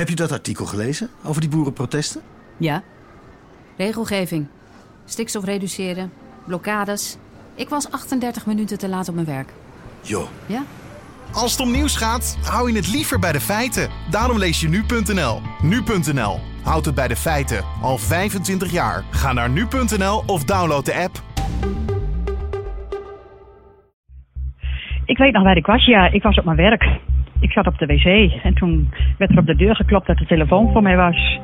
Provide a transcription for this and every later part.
Heb je dat artikel gelezen over die boerenprotesten? Ja. Regelgeving. Stikstof reduceren. Blokkades. Ik was 38 minuten te laat op mijn werk. Jo. Ja? Als het om nieuws gaat, hou je het liever bij de feiten. Daarom lees je nu.nl. Nu.nl. Houd het bij de feiten. Al 25 jaar. Ga naar nu.nl of download de app. Ik weet nog waar ik was. Ja, ik was op mijn werk. Ik zat op de wc en toen werd er op de deur geklopt dat de telefoon voor mij was.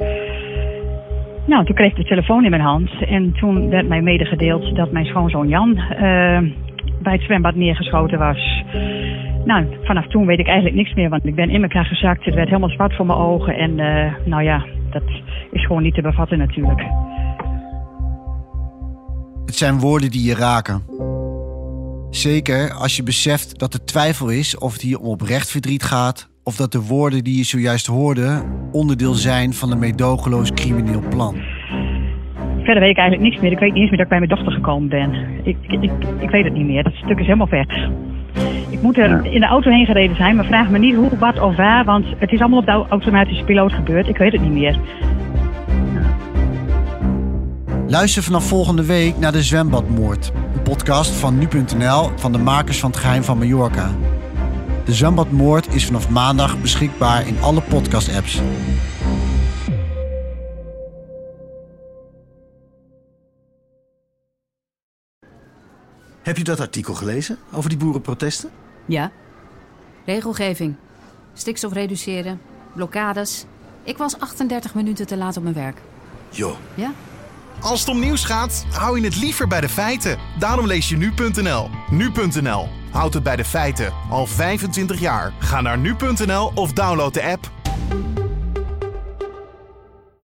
Nou, toen kreeg ik de telefoon in mijn hand en toen werd mij medegedeeld dat mijn schoonzoon Jan eh, bij het zwembad neergeschoten was. Nou, vanaf toen weet ik eigenlijk niks meer, want ik ben in elkaar gezakt. Het werd helemaal zwart voor mijn ogen en eh, nou ja, dat is gewoon niet te bevatten natuurlijk. Het zijn woorden die je raken. Zeker als je beseft dat er twijfel is of het hier om oprecht verdriet gaat... of dat de woorden die je zojuist hoorde onderdeel zijn van een meedogenloos crimineel plan. Verder weet ik eigenlijk niks meer. Ik weet niet eens meer dat ik bij mijn dochter gekomen ben. Ik, ik, ik, weet het niet meer. Dat stuk is helemaal weg. Ik moet er in de auto heen gereden zijn, maar vraag me niet hoe, wat of waar, want het is allemaal op de automatische piloot gebeurd. Ik weet het niet meer. Luister vanaf volgende week naar de Zwembadmoord. Een podcast van nu.nl van de makers van het geheim van Mallorca. De Zwembadmoord is vanaf maandag beschikbaar in alle podcast-apps. Heb je dat artikel gelezen over die boerenprotesten? Ja. Regelgeving. Stikstof reduceren. Blokkades. Ik was 38 minuten te laat op mijn werk. Jo. Ja? Als het om nieuws gaat, hou je het liever bij de feiten. Daarom lees je nu.nl. Nu.nl. Houd het bij de feiten. Al 25 jaar. Ga naar nu.nl of download de app.